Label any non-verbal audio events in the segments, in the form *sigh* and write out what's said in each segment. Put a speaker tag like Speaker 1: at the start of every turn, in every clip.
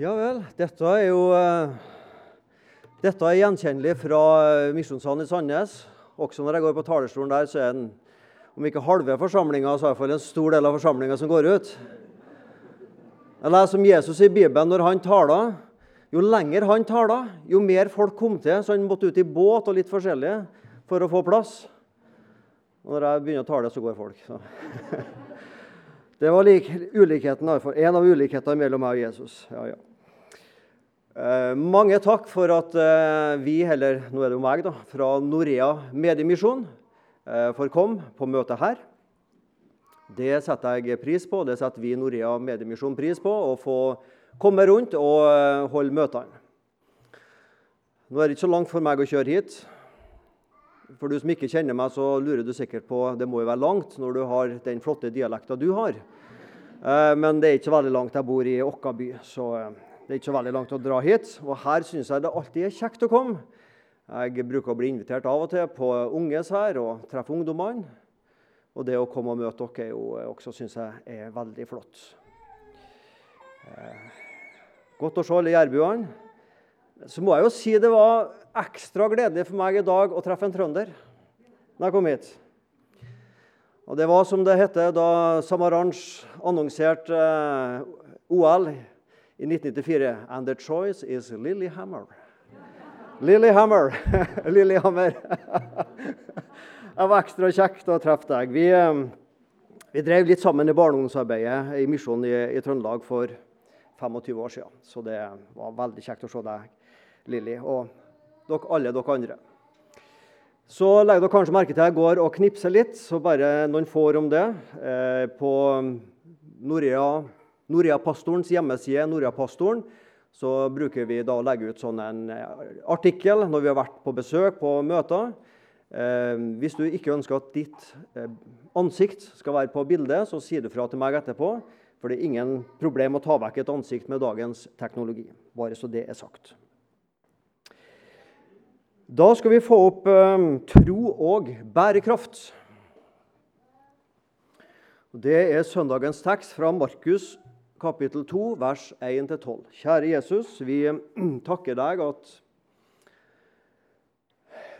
Speaker 1: Ja vel. Dette er jo eh, Dette er gjenkjennelig fra eh, Misjonssalen i Sandnes. Også når jeg går på talerstolen der, så er den om ikke halve forsamlinga, så i hvert fall en stor del av forsamlinga som går ut. Jeg leser om Jesus i Bibelen når han taler. Jo lenger han taler, jo mer folk kom til, så han måtte ut i båt og litt forskjellig for å få plass. Og når jeg begynner å tale, så går folk. Så. *laughs* Det var lik, ulikheten, en av ulikhetene mellom meg og Jesus. Ja, ja. Eh, mange takk for at eh, vi, eller nå er det jo meg, da, fra Norea Mediemisjon eh, får komme på møtet her. Det setter jeg pris på. Det setter vi i Norea Mediemisjon pris på. Å få komme rundt og eh, holde møtene. Nå er det ikke så langt for meg å kjøre hit. For du som ikke kjenner meg, så lurer du sikkert på det må jo være langt når du har den flotte dialekta du har. Eh, men det er ikke veldig langt. Jeg bor i Åkkaby, så eh, det er ikke så veldig langt å dra hit. Og her syns jeg det alltid er kjekt å komme. Jeg bruker å bli invitert av og til på Unges her og treffe ungdommene. Og det å komme og møte dere er jo også synes jeg er veldig flott. Eh, godt å se alle jærbuene. Så må jeg jo si det var ekstra gledelig for meg i dag å treffe en trønder når jeg kom hit. Og Det var som det heter da Samaranch annonserte eh, OL i 1994. And the choice is Lillehammer. Lillehammer. *laughs* Lillehammer. *laughs* det var ekstra kjekt å treffe deg. Vi, eh, vi drev litt sammen i barneungdomsarbeidet i Misjonen i, i Trøndelag for 25 år siden. Så det var veldig kjekt å se deg Lilly, og dere, alle dere andre. Så legger dere kanskje merke til at jeg går og knipser litt, så bare noen får om det. Eh, på Norea-pastorens hjemmeside Norea-pastoren, så bruker vi da å legge ut sånn en eh, artikkel når vi har vært på besøk på møter. Eh, hvis du ikke ønsker at ditt eh, ansikt skal være på bildet, så si det fra til meg etterpå. For det er ingen problem å ta vekk et ansikt med dagens teknologi. Bare så det er sagt. Da skal vi få opp eh, tro og bærekraft. Det er søndagens tekst fra Markus kapittel 2, vers 1-12. Kjære Jesus, vi *clears throat* takker deg at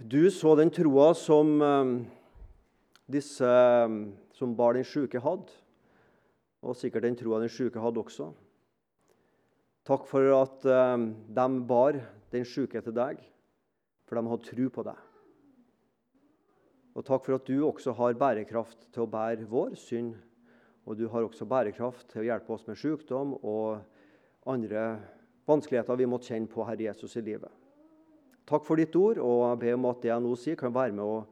Speaker 1: du så den troa som eh, disse eh, som bar den sjuke, hadde, og sikkert den troa den sjuke hadde også. Takk for at eh, de bar den sjuke til deg for de hadde tro på deg. Og takk for at du også har bærekraft til å bære vår synd. Og du har også bærekraft til å hjelpe oss med sykdom og andre vanskeligheter vi måtte kjenne på Herre Jesus i livet. Takk for ditt ord, og jeg ber om at det jeg nå sier, kan være med å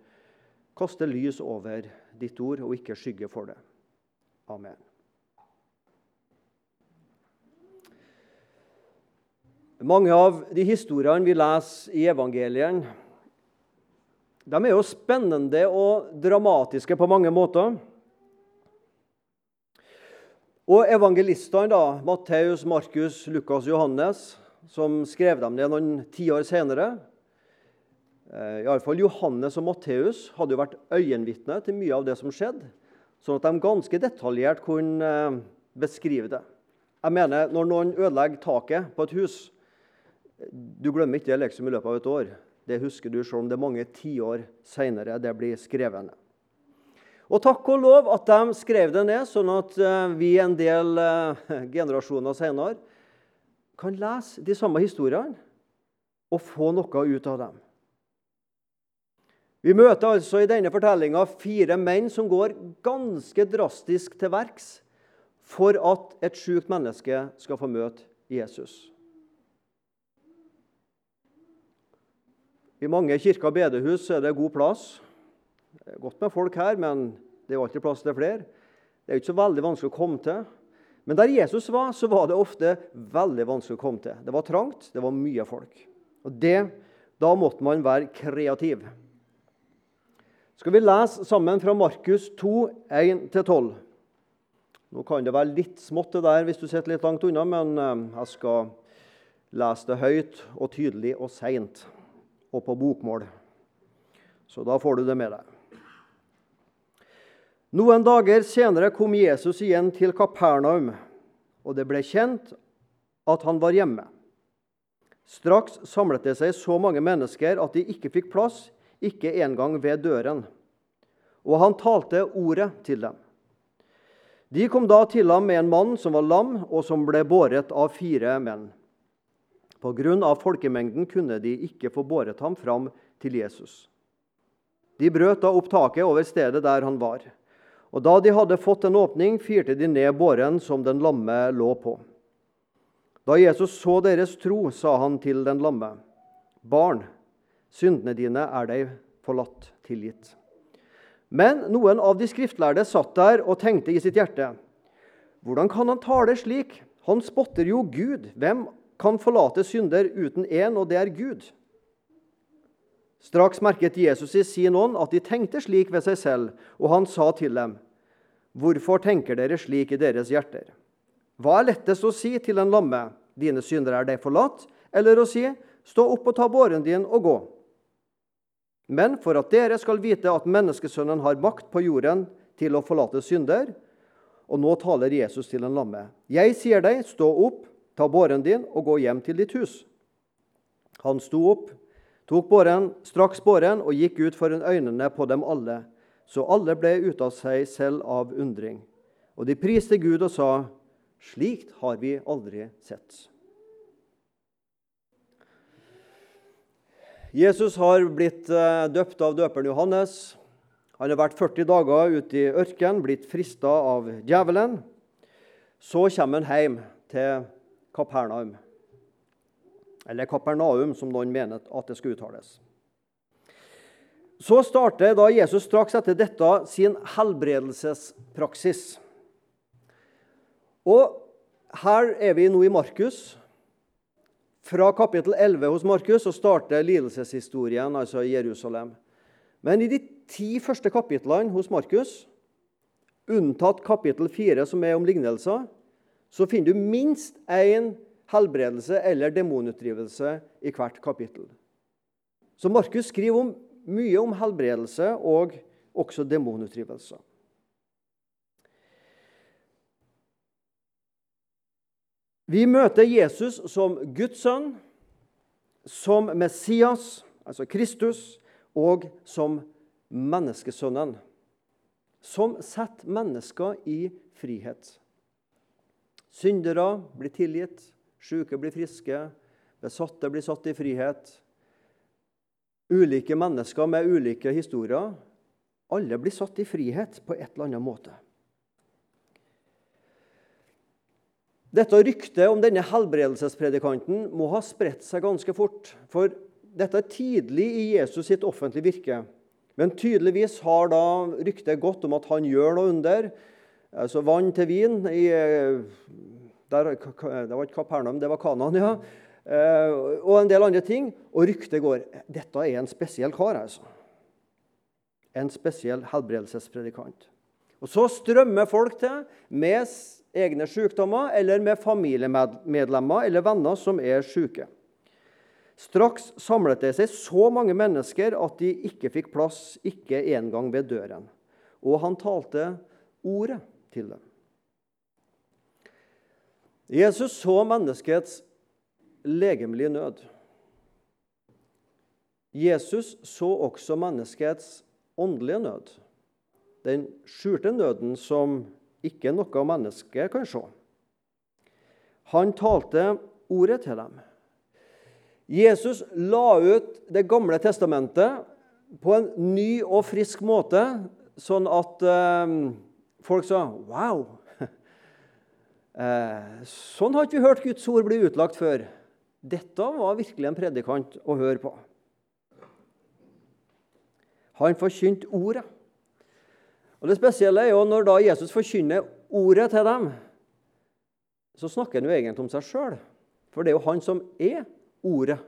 Speaker 1: kaste lys over ditt ord og ikke skygge for det. Amen. Mange av de historiene vi leser i evangelien, de er jo spennende og dramatiske på mange måter. Og evangelistene, da, Matteus, Markus, Lukas, Johannes, som skrev dem ned noen tiår senere eh, Iallfall Johannes og Matteus hadde jo vært øyenvitne til mye av det som skjedde, sånn at de ganske detaljert kunne eh, beskrive det. Jeg mener, Når noen ødelegger taket på et hus, du glemmer ikke det liksom i løpet av et år. Det husker du selv om det er mange tiår seinere det blir skrevet ned. Og takk og lov at de skrev det ned, sånn at eh, vi en del uh, generasjoner senere kan lese de samme historiene og få noe ut av dem. Vi møter altså i denne fortellinga fire menn som går ganske drastisk til verks for at et sjukt menneske skal få møte Jesus. I mange kirker og bedehus er det god plass. Det er godt med folk her, men det er alltid plass til flere. Det er ikke så veldig vanskelig å komme til. Men der Jesus var, så var det ofte veldig vanskelig å komme til. Det var trangt, det var mye folk. Og det, Da måtte man være kreativ. Skal vi lese sammen fra Markus 2, 1-12. Nå kan det være litt smått det der hvis du sitter litt langt unna, men eh, jeg skal lese det høyt og tydelig og seint og på bokmål. Så da får du det med deg. Noen dager senere kom Jesus igjen til Kapernaum, og det ble kjent at han var hjemme. Straks samlet det seg så mange mennesker at de ikke fikk plass, ikke engang ved døren. Og han talte ordet til dem. De kom da til ham med en mann som var lam, og som ble båret av fire menn. Av folkemengden kunne de ikke få båret ham fram til Jesus. De brøt da opp taket over stedet der han var. Og da de hadde fått en åpning, firte de ned båren som den lamme lå på. Da Jesus så deres tro, sa han til den lamme, Barn, syndene dine er deg forlatt, tilgitt. Men noen av de skriftlærde satt der og tenkte i sitt hjerte, hvordan kan han tale slik? Han spotter jo Gud. Hvem kan forlate synder uten én, og det er Gud? Straks merket Jesus i sin ånd at de tenkte slik ved seg selv, og han sa til dem, Hvorfor tenker dere slik i deres hjerter? Hva er lettest å si til en lamme, dine synder er deg forlatt, eller å si, stå opp og ta båren din og gå? Men for at dere skal vite at menneskesønnen har makt på jorden til å forlate synder Og nå taler Jesus til en lamme. Jeg sier deg, stå opp, ta båren din og gå hjem til ditt hus. Han sto opp, tok båren, straks båren og gikk ut foran øynene på dem alle. Så alle ble ute av seg selv av undring. Og de priste Gud og sa, slikt har vi aldri sett. Jesus har blitt eh, døpt av døperen Johannes. Han har vært 40 dager ute i ørkenen, blitt frista av djevelen. Så kommer han hjem til Kapernaum. Eller Kapernaum, som noen mener at det skal uttales. Så starter da Jesus straks etter dette sin helbredelsespraksis. Og her er vi nå i Markus. Fra kapittel 11 hos Markus så starter lidelseshistorien altså i Jerusalem. Men i de ti første kapitlene hos Markus, unntatt kapittel 4, som er om lignelser, så finner du minst én helbredelse eller demonutdrivelse i hvert kapittel. Så Markus skriver om, mye om helbredelse og også demonutdrivelse. Vi møter Jesus som Guds sønn, som Messias, altså Kristus, og som menneskesønnen. Som setter mennesker i frihet. Syndere blir tilgitt, syke blir friske, besatte blir satt i frihet. Ulike mennesker med ulike historier. Alle blir satt i frihet på et eller annet måte. Dette ryktet om denne helbredelsespredikanten må ha spredt seg ganske fort. For dette er tidlig i Jesus sitt offentlige virke. Men tydeligvis har da ryktet gått om at han gjør noe under. Altså vann til vin i, der, Det var ikke Kapernaum, det var Kanan, ja. Eh, og en del andre ting. Og ryktet går Dette er en spesiell kar, altså. En spesiell helbredelsespredikant. Og så strømmer folk til med egne sykdommer eller med familiemedlemmer eller venner som er syke. Straks samlet det seg så mange mennesker at de ikke fikk plass, ikke engang ved døren. Og han talte ordet til dem. Jesus så menneskets legemlige nød. Jesus så også menneskets åndelige nød. Den skjulte nøden som ikke noe menneske kan se. Han talte ordet til dem. Jesus la ut Det gamle testamentet på en ny og frisk måte, sånn at eh, folk sa Wow! *laughs* Eh, sånn har ikke vi hørt Guds ord bli utlagt før. Dette var virkelig en predikant å høre på. Han forkynte ordet. Og Det spesielle er jo når da Jesus forkynner ordet til dem, så snakker han jo egentlig om seg sjøl. For det er jo han som er ordet,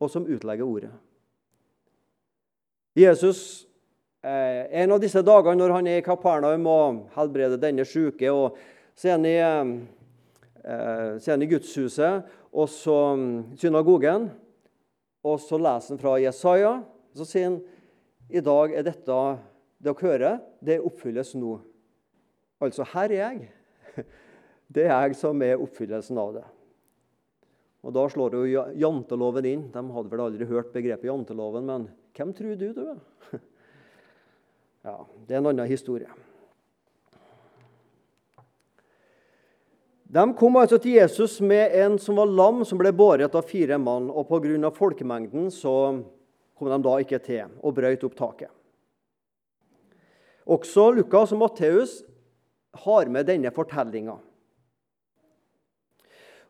Speaker 1: og som utlegger ordet. Jesus, En av disse dagene når han er i Kapernaum og helbreder denne syke, og så er han i, eh, så er han i gudshuset og så mm, synagogen, og så leser han fra Jesaja. Så sier han i dag er dette dere hører, det oppfylles nå. Altså, her er jeg. *laughs* Det er jeg som er oppfyllelsen av det. Og Da slår jo janteloven inn. De hadde vel aldri hørt begrepet janteloven, men hvem tror du du er? *laughs* Ja, Det er en annen historie. De kom altså til Jesus med en som var lam, som ble båret av fire mann. og Pga. folkemengden så kom de da ikke til og brøt opp taket. Også Lukas og Matteus har med denne fortellinga.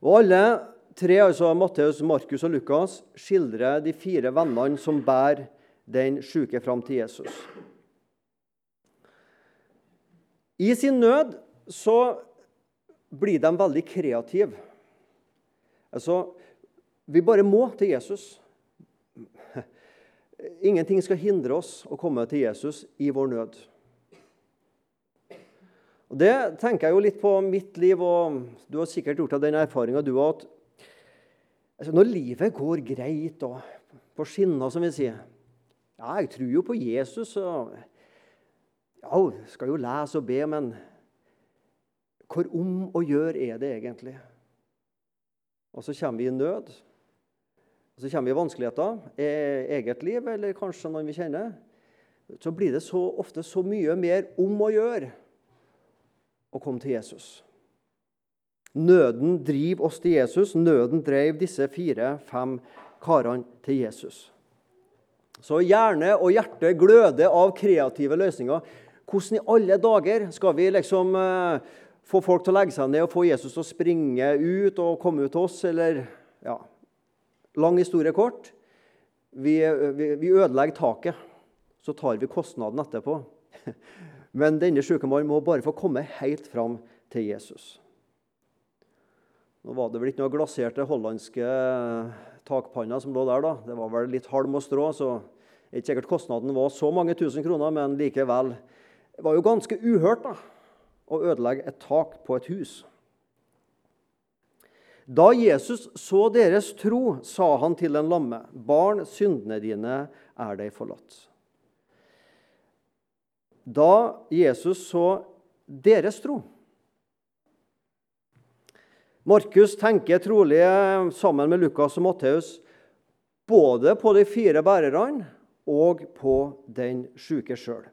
Speaker 1: Og alle tre, altså Matteus, Markus og Lukas, skildrer de fire vennene som bærer den syke fram til Jesus. I sin nød så blir de veldig kreative. Altså, vi bare må til Jesus. Ingenting skal hindre oss å komme til Jesus i vår nød. Og Det tenker jeg jo litt på mitt liv, og du har sikkert gjort av den erfaringa du har, at altså, når livet går greit og på skinner, som vi sier Ja, jeg tror jo på Jesus, og ja, skal jo lese og be, men hvor om å gjøre er det egentlig? Og så kommer vi i nød. Og så kommer vi i vanskeligheter. Eget liv, eller kanskje noen vi kjenner. Så blir det så ofte så mye mer om å gjøre å komme til Jesus. Nøden driver oss til Jesus. Nøden drev disse fire-fem karene til Jesus. Så hjerne og hjerte gløder av kreative løsninger. Hvordan i alle dager skal vi liksom eh, få folk til å legge seg ned og få Jesus til å springe ut og komme ut til oss, eller ja, Lang historie kort. Vi, vi, vi ødelegger taket. Så tar vi kostnaden etterpå. *laughs* Men denne sjuke mannen må bare få komme helt fram til Jesus. Nå var det vel ikke noe glaserte hollandske takpanner som lå der. da. Det var vel litt halm og strå, så ikke sikkert kostnaden var så mange tusen kroner, men likevel. Det var jo ganske uhørt da, å ødelegge et tak på et hus. Da Jesus så deres tro, sa han til den lamme, 'Barn, syndene dine er deg forlatt.' Da Jesus så deres tro Markus tenker trolig sammen med Lukas og Matteus både på de fire bærerne og på den syke sjøl.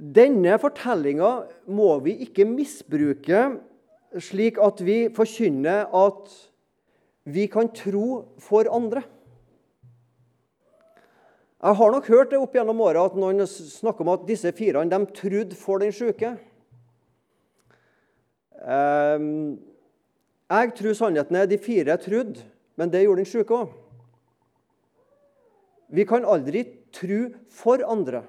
Speaker 1: Denne fortellinga må vi ikke misbruke slik at vi forkynner at vi kan tro for andre. Jeg har nok hørt det opp gjennom åra at noen snakker om at disse firene de trodde for den syke. Ehm, jeg tror sannheten er de fire trodde, men det gjorde den syke òg. Vi kan aldri tro for andre.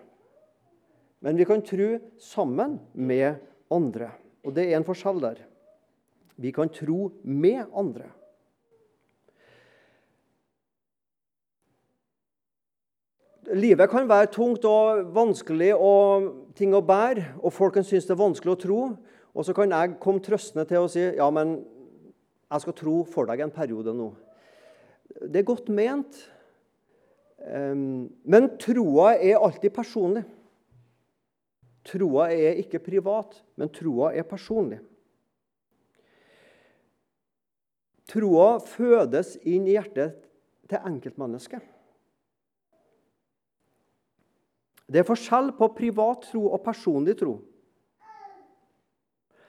Speaker 1: Men vi kan tro sammen med andre. Og det er en forskjell der. Vi kan tro med andre. Livet kan være tungt og vanskelig og ting å bære, og folk kan synes det er vanskelig å tro. Og så kan jeg komme trøstende til å si ja, men jeg skal tro for deg en periode nå. Det er godt ment, men troa er alltid personlig. Troa er ikke privat, men troa er personlig. Troa fødes inn i hjertet til enkeltmennesket. Det er forskjell på privat tro og personlig tro.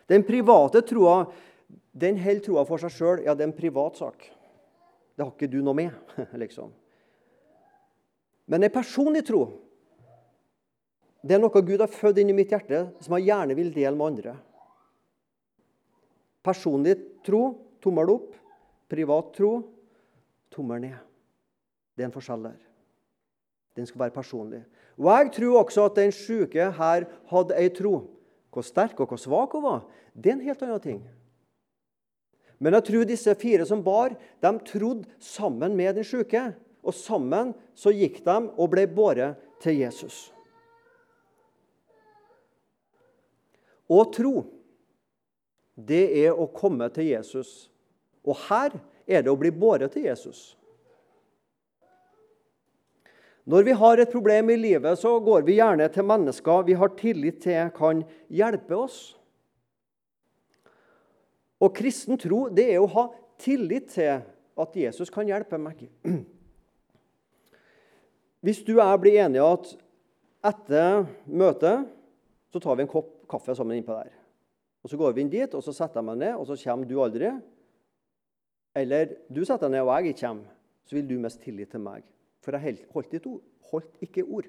Speaker 1: Den private troa den holder troa for seg sjøl. Ja, det er en privat sak. Det har ikke du noe med. *laughs* liksom. Men en personlig tro det er noe Gud har født inn i mitt hjerte, som jeg gjerne vil dele med andre. Personlig tro tommel opp. Privat tro tommel ned. Det er en forskjell der. Den skal være personlig. Og Jeg tror også at den syke her hadde ei tro. Hvor sterk og hvor svak hun var, det er en helt annen ting. Men jeg tror disse fire som bar, de trodde sammen med den syke. Og sammen så gikk de og ble båret til Jesus. Å tro, det er å komme til Jesus. Og her er det å bli båret til Jesus. Når vi har et problem i livet, så går vi gjerne til mennesker vi har tillit til kan hjelpe oss. Og kristen tro det er å ha tillit til at Jesus kan hjelpe meg. Hvis du og jeg blir enige at etter møtet så tar vi en kopp kaffe sammen innpå der. Og Så går vi inn dit, og så setter jeg meg ned, og så kommer du aldri. Eller du setter deg ned, og jeg ikke kommer. Så vil du miste tillit til meg. For jeg holdt, ord, holdt ikke ord.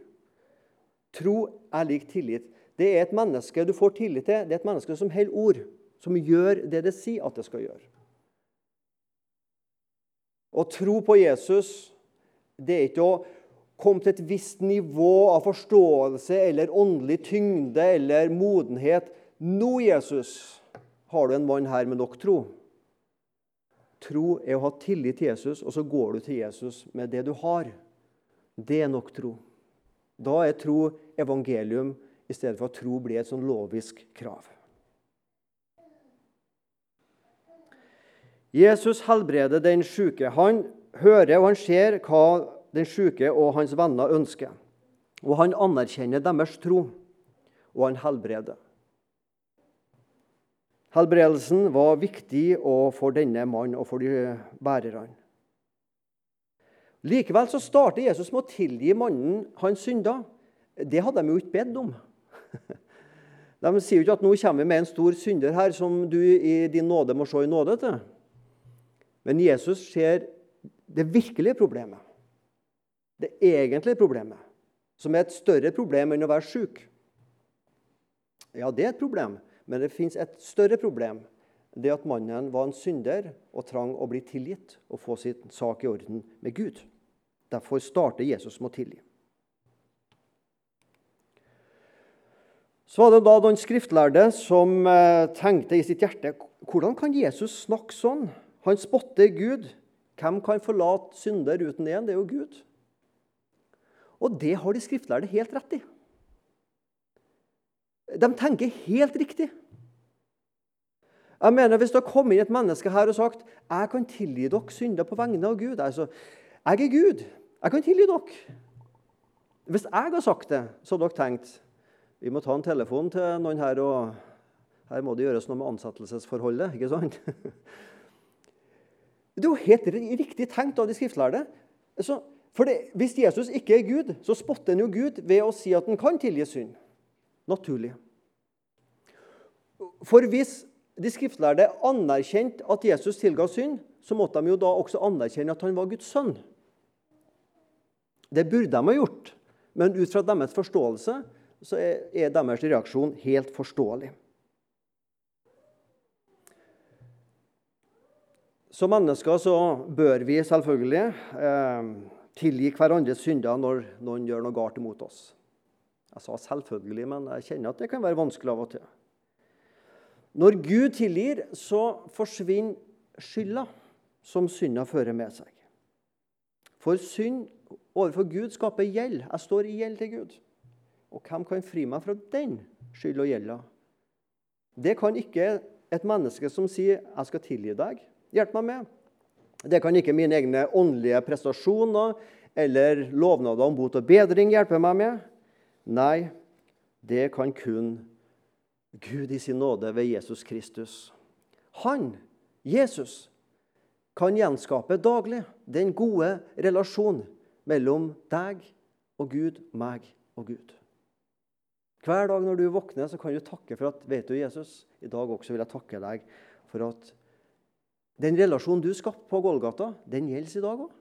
Speaker 1: Tro er lik tillit. Det er et menneske du får tillit til. Det er et menneske som holder ord. Som gjør det det sier at det skal gjøre. Å tro på Jesus, det er ikke å komme til et visst nivå av forståelse eller åndelig tyngde eller modenhet. Nå, Jesus, har du en mann her med nok tro. Tro er å ha tillit til Jesus, og så går du til Jesus med det du har. Det er nok tro. Da er tro evangelium i stedet for at tro blir et sånn lovisk krav. Jesus helbreder den syke. Han hører og han ser hva den syke og hans venner ønsker. Og han anerkjenner deres tro, og han helbreder. Helbredelsen var viktig for denne mannen og for de bærerne. Likevel så starter Jesus med å tilgi mannen hans synder. Det hadde de jo ikke bedt om. *laughs* De sier jo ikke at nå kommer vi med en stor synder her som du i din nåde må se i nåde til. Men Jesus ser det virkelige problemet. Det egentlige problemet, som er et større problem enn å være syk. Ja, det er et problem, men det fins et større problem. Det at mannen var en synder og trang å bli tilgitt og få sin sak i orden med Gud. Derfor starter Jesus med å tilgi. Så var det da noen skriftlærde som eh, tenkte i sitt hjerte hvordan kan Jesus snakke sånn? Han spotter Gud. Hvem kan forlate synder uten en? Det er jo Gud. Og det har de skriftlærde helt rett i. De tenker helt riktig. Jeg mener, Hvis det har kommet inn et menneske her og sagt jeg kan tilgi dere synder på vegne av Gud altså, Jeg er Gud. Jeg kan tilgi dere. Hvis jeg har sagt det, så hadde dere tenkt vi må ta en telefon til noen her, og her må det gjøres noe med ansettelsesforholdet. ikke sant? *laughs* Det er jo helt riktig tenkt av de skriftlærde. Så, for det, Hvis Jesus ikke er Gud, så spotter han jo Gud ved å si at han kan tilgi synd. Naturlig. For hvis de skriftlærde anerkjente at Jesus tilga synd, så måtte de jo da også anerkjenne at han var Guds sønn. Det burde de ha gjort, men ut fra deres forståelse så er deres reaksjon helt forståelig. Som mennesker så bør vi selvfølgelig eh, tilgi hverandres synder når noen gjør noe galt imot oss. Jeg sa selvfølgelig, men jeg kjenner at det kan være vanskelig av og til. Når Gud tilgir, så forsvinner skylda som synda fører med seg. For synd overfor Gud skaper gjeld. Jeg står i gjeld til Gud. Og hvem kan fri meg fra den skyld og gjelda? Det kan ikke et menneske som sier 'jeg skal tilgi deg', hjelpe meg med. Det kan ikke mine egne åndelige prestasjoner eller lovnader om bot og bedring hjelpe meg med. Nei, det kan kun Gud i sin nåde ved Jesus Kristus. Han, Jesus, kan gjenskape daglig den gode relasjonen mellom deg og Gud, meg og Gud. Hver dag når du våkner, så kan du takke for at vet du, Jesus, i dag også vil jeg takke deg for at den relasjonen du skapte på Golgata, den gjelder i dag òg.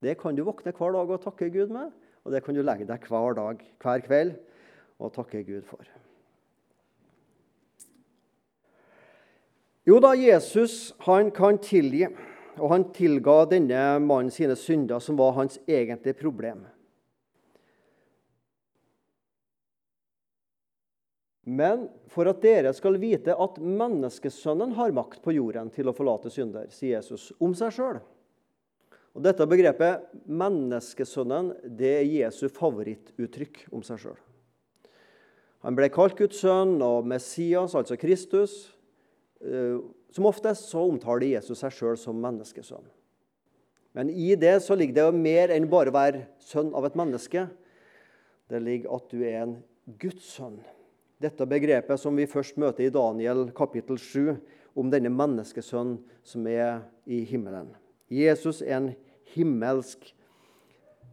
Speaker 1: Det kan du våkne hver dag og takke Gud med, og det kan du legge deg hver dag, hver kveld og takke Gud for. Jo da, Jesus han kan tilgi og han tilga denne mannen sine synder, som var hans egentlige problem. Men for at dere skal vite at menneskesønnen har makt på jorden til å forlate synder, sier Jesus om seg sjøl. Og Dette begrepet 'menneskesønnen' det er Jesu favorittuttrykk om seg sjøl. Han ble kalt Guds sønn og Messias, altså Kristus. Eh, som oftest så omtaler Jesus seg sjøl som menneskesønn. Men i det så ligger det jo mer enn bare å være sønn av et menneske. Det ligger at du er en Guds sønn. Dette begrepet som vi først møter i Daniel kapittel 7, om denne menneskesønnen som er i himmelen. Jesus er en himmelsk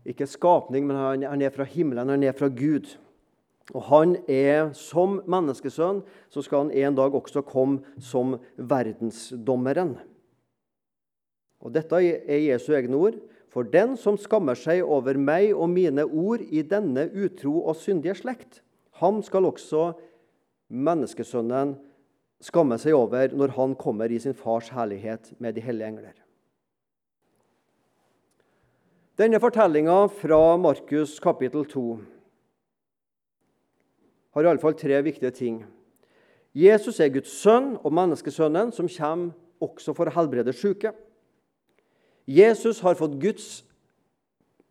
Speaker 1: ikke skapning, men han, han er fra himmelen, han er fra Gud. Og han er Som menneskesønn så skal han en dag også komme som verdensdommeren. Og Dette er Jesu egne ord. For den som skammer seg over meg og mine ord i denne utro og syndige slekt, ham skal også menneskesønnen skamme seg over når han kommer i sin fars herlighet med de hellige engler. Denne fortellinga fra Markus kapittel 2 har iallfall tre viktige ting. Jesus er Guds sønn og menneskesønnen som kommer også for å helbrede syke. Jesus har fått Guds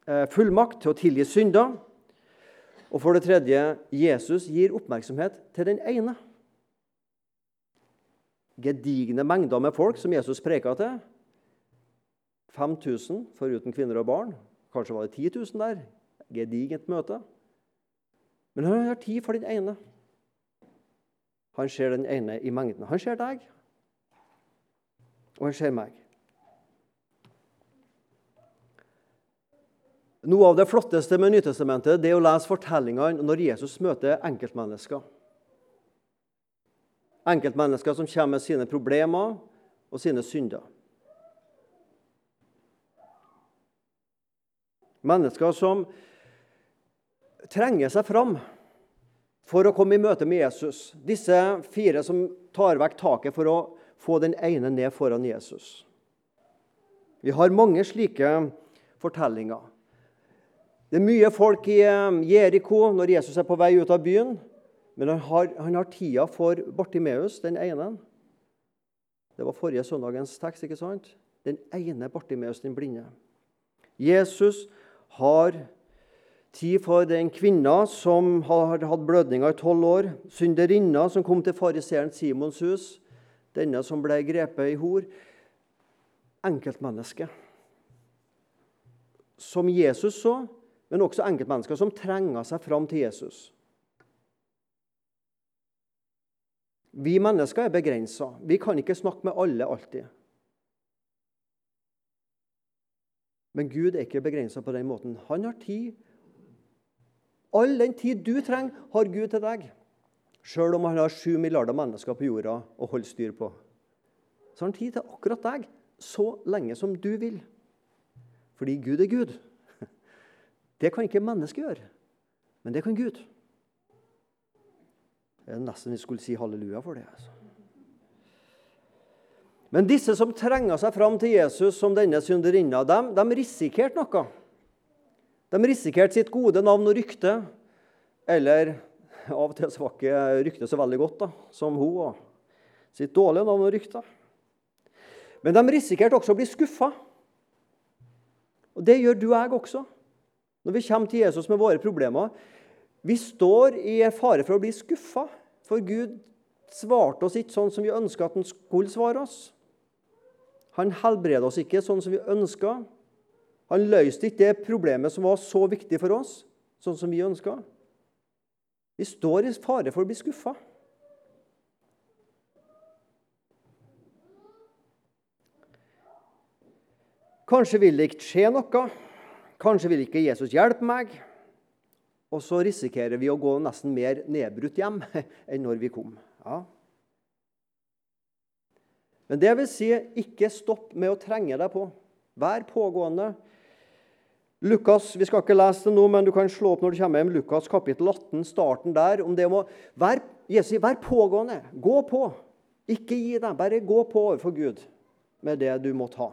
Speaker 1: eh, fullmakt til å tilgi synder. Og for det tredje Jesus gir oppmerksomhet til den ene. Gedigne mengder med folk som Jesus preka til. 5000 foruten kvinner og barn. Kanskje var det 10 000 der. Gedigent møte. Men han har tid for den ene. Han ser den ene i mengden. Han ser deg, og han ser meg. Noe av det flotteste med Nytestamentet det er å lese fortellingene når Jesus møter enkeltmennesker. Enkeltmennesker som kommer med sine problemer og sine synder. Mennesker som trenger seg fram for å komme i møte med Jesus. Disse fire som tar vekk taket for å få den ene ned foran Jesus. Vi har mange slike fortellinger. Det er mye folk i eh, Jeriko når Jesus er på vei ut av byen. Men han har, han har tida for Bartimeus, den ene. Det var forrige søndagens tekst. ikke sant? Den ene Bartimeus, den blinde. Jesus har Tid for den kvinna som har hatt blødninger i tolv år. Synderinna som kom til fariseeren Simons hus. Denne som ble grepet i hor. Enkeltmenneske. Som Jesus så, men også enkeltmennesker som trenger seg fram til Jesus. Vi mennesker er begrensa. Vi kan ikke snakke med alle alltid. Men Gud er ikke begrensa på den måten. Han har tid All den tid du trenger, har Gud til deg. Sjøl om han har sju milliarder mennesker på jorda å holde styr på. Så har han tid til akkurat deg så lenge som du vil. Fordi Gud er Gud. Det kan ikke mennesket gjøre, men det kan Gud. Det er nesten vi skulle si halleluja for det. altså. Men disse som trenger seg fram til Jesus som denne synderinna, de, de risikerte noe. De risikerte sitt gode navn og rykte. Eller av og til så var ikke ryktet så veldig godt, da, som hun. Og sitt dårlige navn og rykte. Men de risikerte også å bli skuffa. Og det gjør du og jeg også. Når vi kommer til Jesus med våre problemer. Vi står i fare for å bli skuffa, for Gud svarte oss ikke sånn som vi ønska at han skulle svare oss. Han helbreda oss ikke sånn som vi ønska. Han løste ikke det problemet som var så viktig for oss, sånn som vi ønska. Vi står i fare for å bli skuffa. Kanskje vil det ikke skje noe. Kanskje vil ikke Jesus hjelpe meg. Og så risikerer vi å gå nesten mer nedbrutt hjem *laughs* enn når vi kom. Ja. Men det vil si, ikke stopp med å trenge deg på. Vær pågående. Lukas, Vi skal ikke lese det nå, men du kan slå opp når du kommer hjem. Lukas kapittel 18, starten der. om det må, vær, Jesus, vær pågående. Gå på. Ikke gi deg. Bare gå på overfor Gud med det du må ta.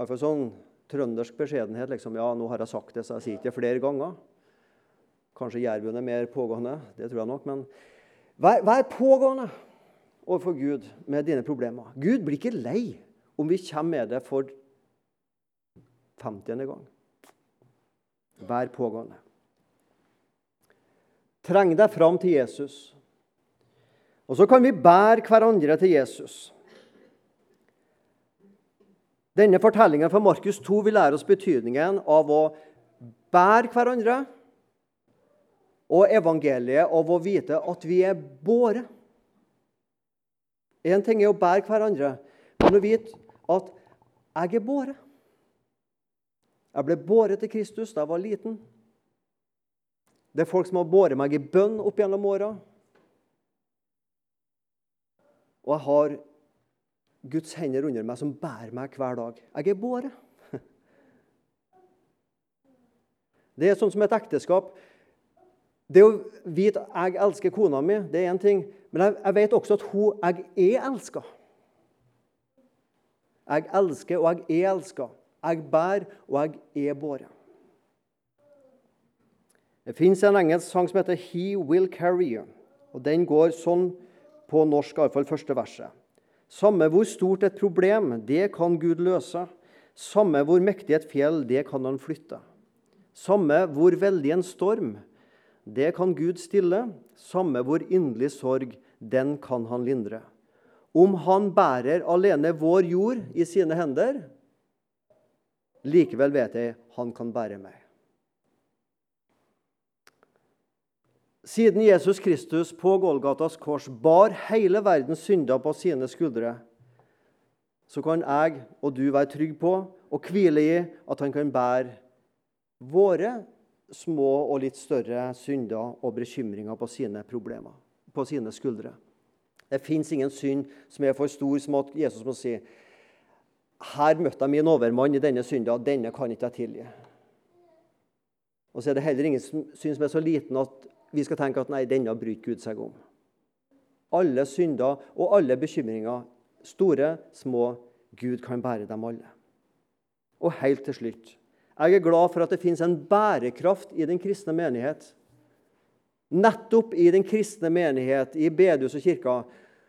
Speaker 1: Iallfall sånn trøndersk beskjedenhet. liksom, Ja, nå har jeg sagt det, så jeg sier ikke flere ganger. Kanskje jærbuen er mer pågående. Det tror jeg nok. Men vær, vær pågående overfor Gud med dine problemer. Gud blir ikke lei om vi kommer med det for 50. gang. Vær pågående. Treng deg fram til Jesus. Og så kan vi bære hverandre til Jesus. Denne fortellingen fra Markus 2 vil lære oss betydningen av å bære hverandre og evangeliet av å vite at vi er båret. Én ting er å bære hverandre, men å vite at jeg er båret. Jeg ble båret til Kristus da jeg var liten. Det er folk som har båret meg i bønn opp gjennom åra. Og jeg har Guds hender under meg som bærer meg hver dag. Jeg er båret. *laughs* Det er sånn som et ekteskap. Det å vite at jeg elsker kona mi, det er én ting. Men jeg, jeg, vet også at hun, jeg er elska. Jeg elsker, og jeg er elska. Jeg bærer, og jeg er båret. Det fins en engelsk sang som heter 'He Will Carry You'. og Den går sånn på norsk, iallfall første verset. Samme hvor stort et problem, det kan Gud løse. Samme hvor mektig et fjell, det kan han flytte. Samme hvor veldig en storm, det kan Gud stille. Samme hvor inderlig sorg, den kan han lindre. Om han bærer alene vår jord i sine hender, Likevel vet jeg han kan bære meg. Siden Jesus Kristus på Golgatas kors bar hele verdens synder på sine skuldre, så kan jeg og du være trygge på og hvile i at han kan bære våre små og litt større synder og bekymringer på sine problemer, på sine skuldre. Det fins ingen synd som er for stor som at Jesus må si her møtte jeg min overmann i denne synda. Denne kan ikke jeg tilgi. Og så er det heller ingen synd som er så liten at vi skal tenke at nei, denne bryter Gud seg om. Alle synder og alle bekymringer, store, små, Gud kan bære dem alle. Og helt til slutt jeg er glad for at det finnes en bærekraft i den kristne menighet. Nettopp i den kristne menighet, i bedehus og kirka,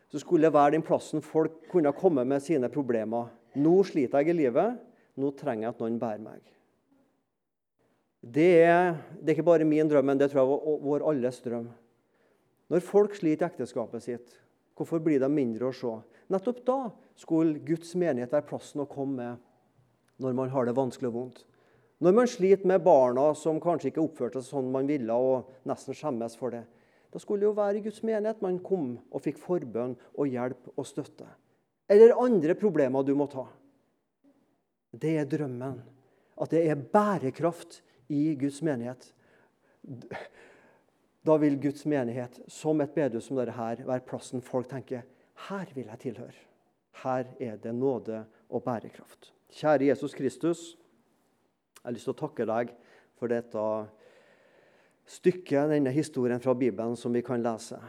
Speaker 1: så skulle det være den plassen folk kunne komme med sine problemer nå sliter jeg i livet. Nå trenger jeg at noen bærer meg. Det er, det er ikke bare min drøm, men det tror jeg var vår alles drøm. Når folk sliter i ekteskapet sitt, hvorfor blir de mindre å se? Nettopp da skulle Guds menighet være plassen å komme med når man har det vanskelig og vondt. Når man sliter med barna som kanskje ikke oppførte seg sånn man ville, og nesten skjemmes for det. Da skulle det jo være i Guds menighet man kom og fikk forbønn og hjelp og støtte eller andre problemer du må ta. Det er drømmen. At det er bærekraft i Guds menighet. Da vil Guds menighet, som et bedehus som dette her, være plassen folk tenker her vil jeg tilhøre. Her er det nåde og bærekraft. Kjære Jesus Kristus, jeg har lyst til å takke deg for dette stykket, denne historien fra Bibelen, som vi kan lese.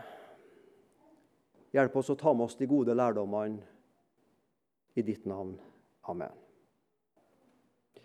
Speaker 1: Hjelp oss å ta med oss de gode lærdommene i ditt navn. Amen.